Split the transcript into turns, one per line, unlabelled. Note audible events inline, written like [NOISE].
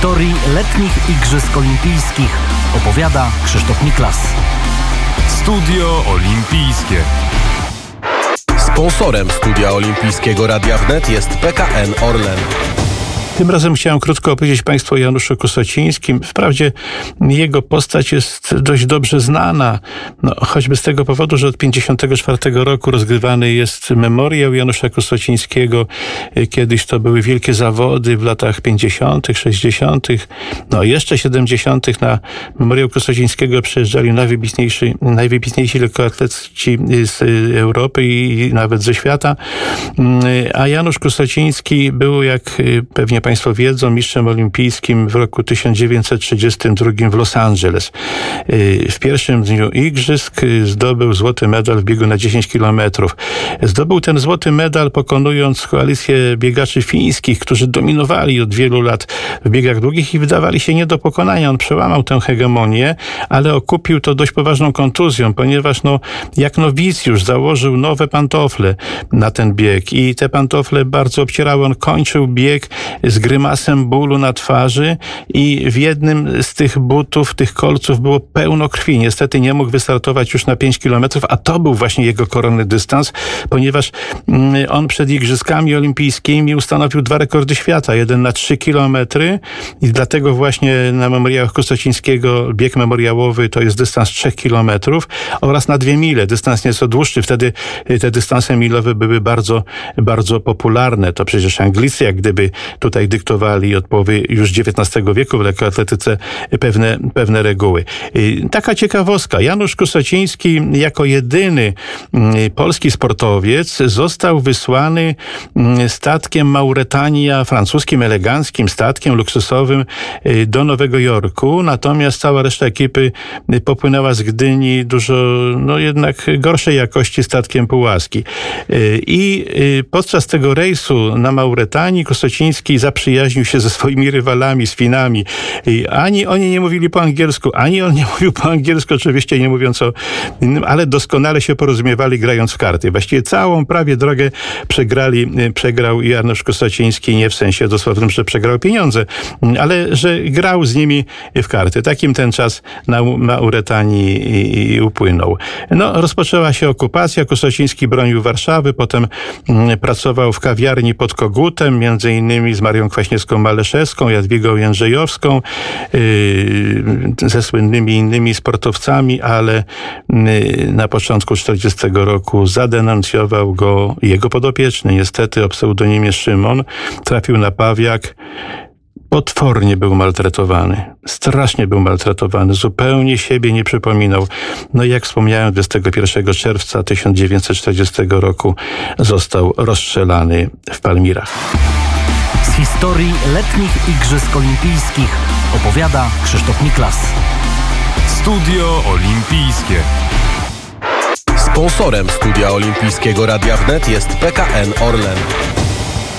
historii letnich Igrzysk Olimpijskich opowiada Krzysztof Miklas.
Studio Olimpijskie.
Sponsorem Studia Olimpijskiego Radia Wnet jest PKN Orlen.
Tym razem chciałem krótko opowiedzieć Państwu o Januszu Kusocińskim. Wprawdzie jego postać jest dość dobrze znana, no, choćby z tego powodu, że od 1954 roku rozgrywany jest memoriał Janusza Kusocińskiego. Kiedyś to były wielkie zawody w latach 50., 60., no jeszcze 70. na memoriał Kusocińskiego przyjeżdżali najwybitniejsi, najwybitniejsi lekkoatleci z Europy i nawet ze świata. A Janusz Kusociński był, jak pewnie Państwo wiedzą, mistrzem olimpijskim w roku 1932 w Los Angeles. W pierwszym dniu igrzysk zdobył złoty medal w biegu na 10 kilometrów. Zdobył ten złoty medal pokonując koalicję biegaczy fińskich, którzy dominowali od wielu lat w biegach długich i wydawali się nie do pokonania. On przełamał tę hegemonię, ale okupił to dość poważną kontuzją, ponieważ no, jak nowicjusz założył nowe pantofle na ten bieg i te pantofle bardzo obcierały. On kończył bieg z grymasem bólu na twarzy i w jednym z tych butów, tych kolców było pełno krwi. Niestety nie mógł wystartować już na 5 kilometrów, a to był właśnie jego koronny dystans, ponieważ mm, on przed Igrzyskami Olimpijskimi ustanowił dwa rekordy świata. Jeden na 3 kilometry i dlatego właśnie na memoriałach Kostocińskiego bieg memoriałowy to jest dystans 3 kilometrów oraz na dwie mile. Dystans nieco dłuższy. Wtedy y, te dystanse milowe były bardzo, bardzo popularne. To przecież Anglicy, jak gdyby tutaj dyktowali od połowy już XIX wieku w lekkoatletyce pewne, pewne reguły. Taka ciekawostka. Janusz Kusociński jako jedyny mm, polski sportowiec został wysłany mm, statkiem Mauretania, francuskim, eleganckim statkiem luksusowym y, do Nowego Jorku, natomiast cała reszta ekipy popłynęła z Gdyni dużo, no jednak gorszej jakości statkiem Pułaski. Y, I y, podczas tego rejsu na Mauretanii Kusociński zaprzyjaźnił się ze swoimi rywalami, z Finami. I ani oni nie mówili po angielsku, ani on nie [LAUGHS] mówił po angielsku, oczywiście nie mówiąc o innym, ale doskonale się porozumiewali grając w karty. Właściwie całą prawie drogę przegrali, przegrał Janusz Kosociński, nie w sensie dosłownym, że przegrał pieniądze, ale że grał z nimi w karty. Takim ten czas na, na Uretanii upłynął. No, rozpoczęła się okupacja. Kosociński bronił Warszawy, potem mm, pracował w kawiarni pod Kogutem, między innymi z Marią Kwaśniewską-Maleszewską, Jadwigą Jędrzejowską, yy, ze słynnymi innymi sportowcami, ale yy, na początku 40 roku zadenuncjował go jego podopieczny, niestety o pseudonimie Szymon, trafił na pawiak, potwornie był maltretowany. Strasznie był maltretowany. Zupełnie siebie nie przypominał. No i jak wspomniałem, 21 czerwca 1940 roku został rozstrzelany w Palmirach.
Historii letnich Igrzysk Olimpijskich opowiada Krzysztof Miklas.
Studio Olimpijskie.
Sponsorem Studia Olimpijskiego Radia Wnet jest PKN Orlen.